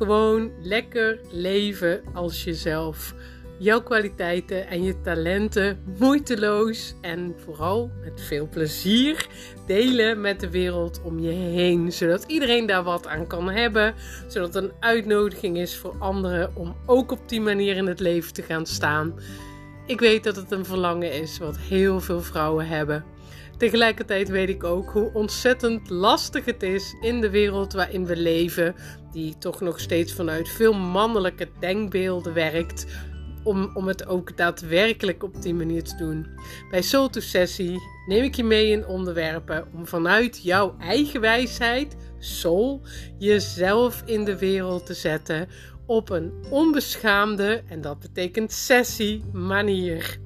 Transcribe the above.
Gewoon lekker leven als jezelf. Jouw kwaliteiten en je talenten moeiteloos en vooral met veel plezier delen met de wereld om je heen. Zodat iedereen daar wat aan kan hebben. Zodat het een uitnodiging is voor anderen om ook op die manier in het leven te gaan staan. Ik weet dat het een verlangen is wat heel veel vrouwen hebben. Tegelijkertijd weet ik ook hoe ontzettend lastig het is in de wereld waarin we leven, die toch nog steeds vanuit veel mannelijke denkbeelden werkt, om, om het ook daadwerkelijk op die manier te doen. Bij Soul to Sessie neem ik je mee in onderwerpen om vanuit jouw eigen wijsheid, soul, jezelf in de wereld te zetten op een onbeschaamde, en dat betekent sessie, manier.